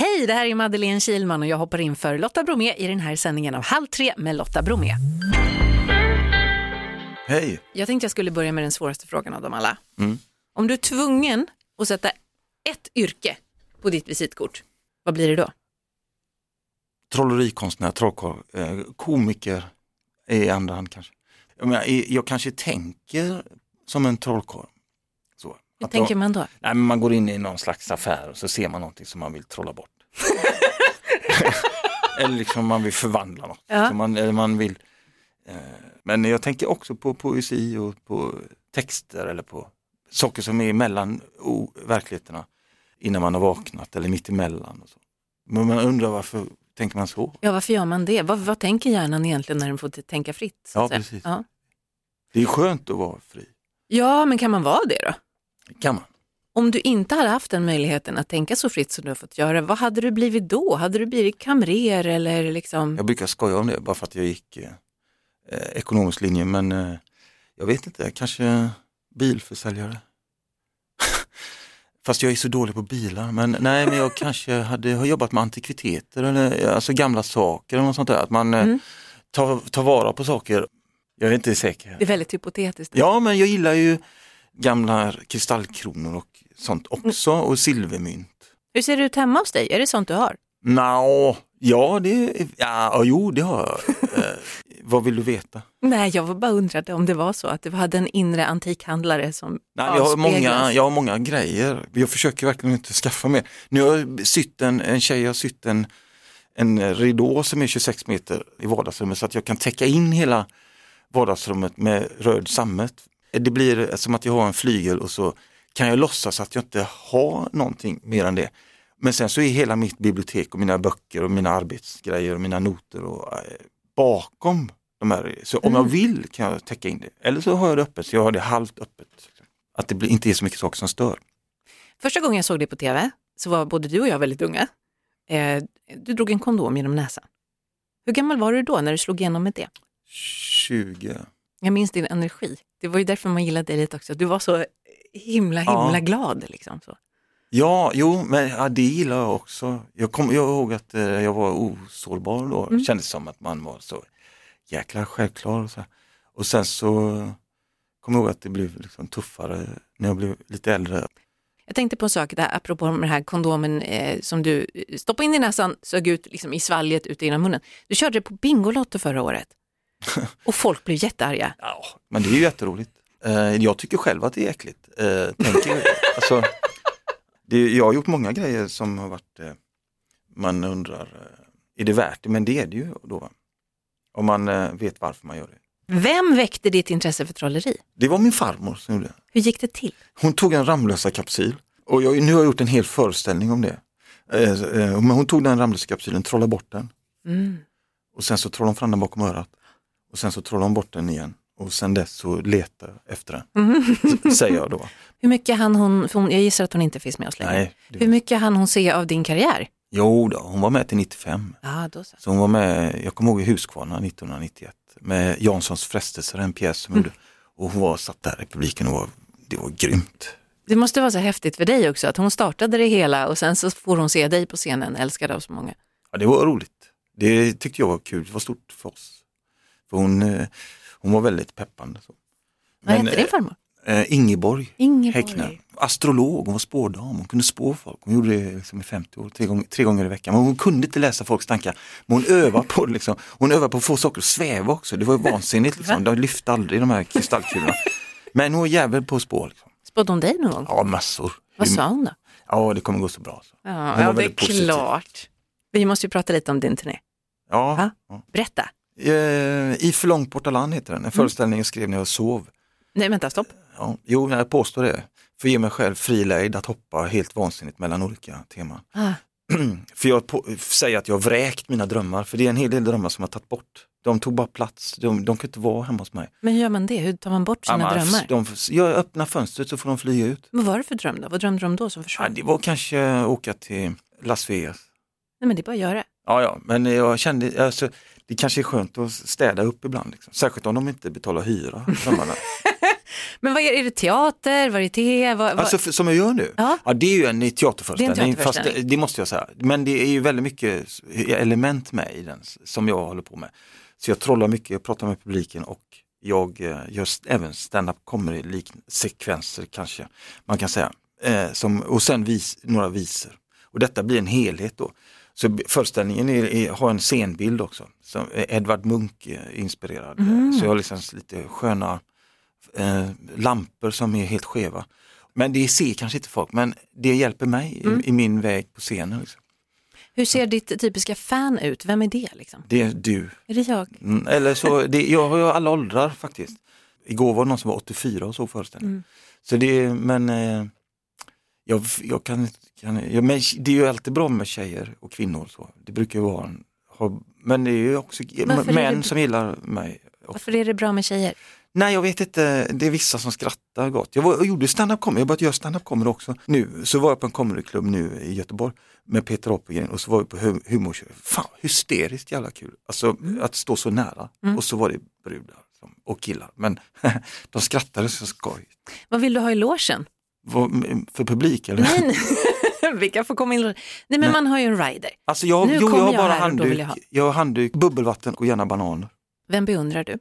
Hej, det här är Madeleine Kilman och jag hoppar in för Lotta Bromé i den här sändningen av Halv tre med Lotta Bromé. Hej. Jag tänkte jag skulle börja med den svåraste frågan av dem alla. Mm. Om du är tvungen att sätta ett yrke på ditt visitkort, vad blir det då? Trollerikonstnär, trollkarl, eh, komiker i andra hand kanske. Jag, menar, jag kanske tänker som en trollkarl. Hur Att tänker jag, man då? nej, men man går in i någon slags affär och så ser man någonting som man vill trolla bort. eller liksom man vill förvandla något. Ja. Så man, eller man vill, eh, men jag tänker också på poesi och på texter eller på saker som är mellan verkligheterna innan man har vaknat eller mitt emellan. Och så. Men man undrar varför tänker man så? Ja, varför gör man det? Vad, vad tänker hjärnan egentligen när den får tänka fritt? Ja, precis. Ja. Det är skönt att vara fri. ja, men kan man vara det då? Kan man. Om du inte hade haft den möjligheten att tänka så fritt som du har fått göra, vad hade du blivit då? Hade du blivit kamrer eller liksom? Jag brukar skoja om det bara för att jag gick eh, eh, ekonomisk linje men eh, jag vet inte, kanske bilförsäljare. Fast jag är så dålig på bilar men nej men jag kanske hade har jobbat med antikviteter eller eh, alltså gamla saker eller något sånt där. Att man eh, Mm. tar, tar vara på saker. Jag är inte säker. Det är väldigt hypotetiskt. Ja men jag gillar ju gamla kristallkronor och sånt också och silvermynt. Hur ser det ut hemma hos dig? Är det sånt du har? Nå, ja det, ja, jo det har jag. eh, vad vill du veta? Nej, jag var bara undrade om det var så att du hade en inre antikhandlare som Nej, jag, har många, jag har många grejer. Jag försöker verkligen inte skaffa mer. Nu har jag sytt en, en tjej har sytt en, en ridå som är 26 meter i vardagsrummet så att jag kan täcka in hela vardagsrummet med röd sammet. Det blir som att jag har en flygel och så kan jag låtsas att jag inte har någonting mer än det. Men sen så är hela mitt bibliotek och mina böcker och mina arbetsgrejer och mina noter och, eh, bakom de här. Så om jag vill kan jag täcka in det. Eller så har jag det öppet, så jag har det halvt öppet. Att det inte är så mycket saker som stör. Första gången jag såg dig på tv så var både du och jag väldigt unga. Eh, du drog en kondom genom näsan. Hur gammal var du då när du slog igenom med det? 20. Jag minns din energi. Det var ju därför man gillade dig lite också. Du var så himla, himla Ja. glad. Liksom, så. Ja, jo, men ja, det gillar jag också. Jag kommer ihåg att eh, jag var osårbar då. Mm. Det kändes som att man var så jäkla självklar. Och, så. och sen så kommer jag ihåg att det blev liksom tuffare när jag blev lite äldre. Jag tänkte på en sak där, apropå den här kondomen eh, som du eh, stoppade in i näsan, sög ut liksom, i svalget ut genom munnen. Du körde det på Bingolotto förra året. Och folk blev jättearga. Ja, men det är ju jätteroligt. Eh, jag tycker själv att det är äckligt. Eh, tänker, alltså, det, jag har gjort många grejer som har varit, eh, man undrar, eh, är det värt det? Men det är det ju då. Om man eh, vet varför man gör det. Vem väckte ditt intresse för trolleri? Det var min farmor som gjorde det. Hur gick det till? Hon tog en Ramlösa kapsyl och jag, nu har jag gjort en hel föreställning om det. Eh, eh, men hon tog den Ramlösa kapsylen, trollade bort den Mm. och sen så trollade hon fram den bakom örat. Och sen så trollade hon bort den igen och sen dess så letar efter den, s- säger jag då. Hur mycket hann hon, för hon, jag gissar att hon inte finns med oss längre. Nej, det, Hur mycket hann hon se av din karriär? jo då, hon var med till 95. Ja, då så. Så hon var med, jag kommer ihåg i Huskvarna 1991 med Janssons frestelser, en pjäs som Mm. gjorde. Och hon var, satt där i publiken och var, det var grymt. Det måste vara så häftigt för dig också, att hon startade det hela och sen så får hon se dig på scenen, älskad av så många. Ja, det var roligt. Det tyckte jag var kul, det var stort för oss. För hon, eh, hon var väldigt peppande. Så. Vad hette din farmor? Eh, Ingeborg Ingeborg. Häckner, astrolog, hon var spårdam, hon kunde spå folk. Hon gjorde det liksom i 50 år, tre gånger, tre gånger i veckan. Men hon kunde inte läsa folks tankar. Men hon övade på liksom. Hon övade på att få saker att sväva också. Det var ju vansinnigt liksom. De lyfte aldrig de här kristallkulorna. Men hon var jävel på att spå. Liksom. Spådde hon dig någon gång? Ja, massor. Vad sa hon då? Ja, det kommer gå så bra. Så. Ja, ja det är positiv. klart. Vi måste ju prata lite om din turné. Ja. Ja. Berätta. Eh, I för land heter den. En föreställning jag skrev när jag sov. Nej, vänta, stopp. Ja, jo, jag påstår det. För att ge mig själv fri lejd att hoppa helt vansinnigt mellan olika teman. Ah. för jag på, säger att jag har vräkt mina drömmar, för det är en hel del drömmar som jag tagit bort. De tog bara plats, de, de kan inte vara hemma hos mig. Men hur gör man det? Hur tar man bort sina Ja, man- drömmar? De, jag öppnar fönstret så får de flyga ut. Vad var det för dröm då? Vad drömde de då som Ja, försvann? det var kanske åka till Las Vegas. Nej, men det är bara att göra. Ja, ja, men jag kände, alltså, det kanske är skönt att städa upp ibland. Liksom. Särskilt om de inte betalar hyra. Men vad är, är det teater, varieté? Vad, vad... Alltså för, som jag gör nu? Ja. det är ju en teaterföreställning, Det en teaterföreställning. Fast, det måste jag säga. Men det är ju väldigt mycket element med i den som jag håller på med. Så jag trollar mycket, jag pratar med publiken och jag eh, gör även stand-up comedy lik- sekvenser kanske man kan säga. Eh, som, och sen vis, några visor. Och detta blir en helhet då. Så föreställningen är, är, har en scenbild också, som är Edvard Munch eh, inspirerad. Så jag har liksom lite sköna eh, lampor som är helt skeva. Men det ser kanske inte folk, men det hjälper mig i, i min väg på scenen. Liksom. Hur ser ditt typiska fan ut? Vem är det? Liksom? Det är du. Är det jag? Mm, eller så, det, jag har ju alla åldrar faktiskt. Igår var det någon som var 84 och såg föreställningen. Så det, men eh, jag, jag kan, kan jag, men det är ju alltid bra med tjejer och kvinnor. Så. Det brukar ju vara en, ha, men det är ju också Varför män det- som gillar mig. Varför är det bra med tjejer? Nej jag vet inte, det är vissa som skrattar gott. Jag, var, jag gjorde stand-up comedy, jag börjat göra stand-up comedy också. Nu så var jag på en comedyklubb nu i Göteborg med Peter Apelgren och så var vi på hu- humorkör. Fan hysteriskt jävla kul. Alltså att stå så nära och så var det brudar och killar. Men de skrattade så skoj. Vad vill du ha i logen? För publik eller? Nej, nej. Vilka får komma in? Nej men man har ju en rider. Alltså jag, Nu jo, jag har jag bara handduk, jag jag, ha. har handduk, bubbelvatten och gärna bananer. Vem beundrar du?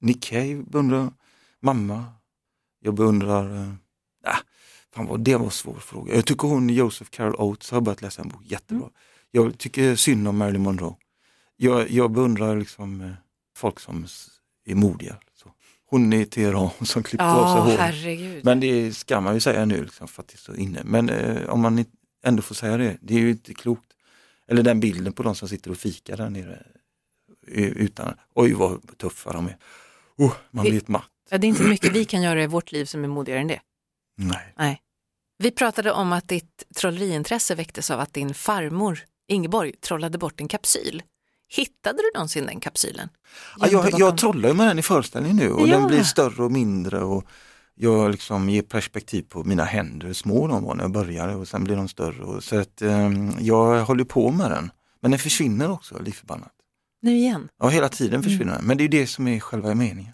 Nick Cave beundrar mamma. Jag beundrar, äh, fan vad det var en svår fråga. Jag tycker hon Joseph Carol Oates har börjat läsa en bok, jättebra. Mm. Jag tycker synd om Marilyn Monroe. Jag, jag beundrar liksom eh, folk som är modiga. Så. Hon i Teheran som klippte av sig Ja, håret. Men det ska man ju säga nu liksom, för att det är så inne. Men eh, om man ändå får säga det, det är ju inte klokt. Eller den bilden på de som sitter och fikar där nere. eh, Utan, oj vad tuffa de är. Oh, man Vi- blir ett matt. Ja, det är inte mycket vi kan göra i vårt liv som är modigare än det. Nej. Nej. Vi pratade om att ditt trolleriintresse väcktes av att din farmor Ingeborg trollade bort en kapsyl. Hittade du någonsin den kapsylen? Ja, jag, jag trollar med den i föreställningen nu och Ja. den blir större och mindre och jag liksom ger perspektiv på mina händer, hur små de var när jag började och sen blir de större. Och, så att ehm, jag håller på med den. Men den försvinner också, lik förbannat. Nu igen. Ja, hela tiden försvinner den. Men det är ju det som är själva meningen.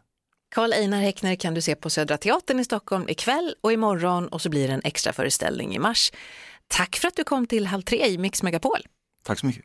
Karl Einar Häckner kan du se på Södra Teatern i Stockholm ikväll och imorgon och så blir det en extra föreställning i mars. Tack för att du kom till Halv tre i Mix Megapol. Tack så mycket.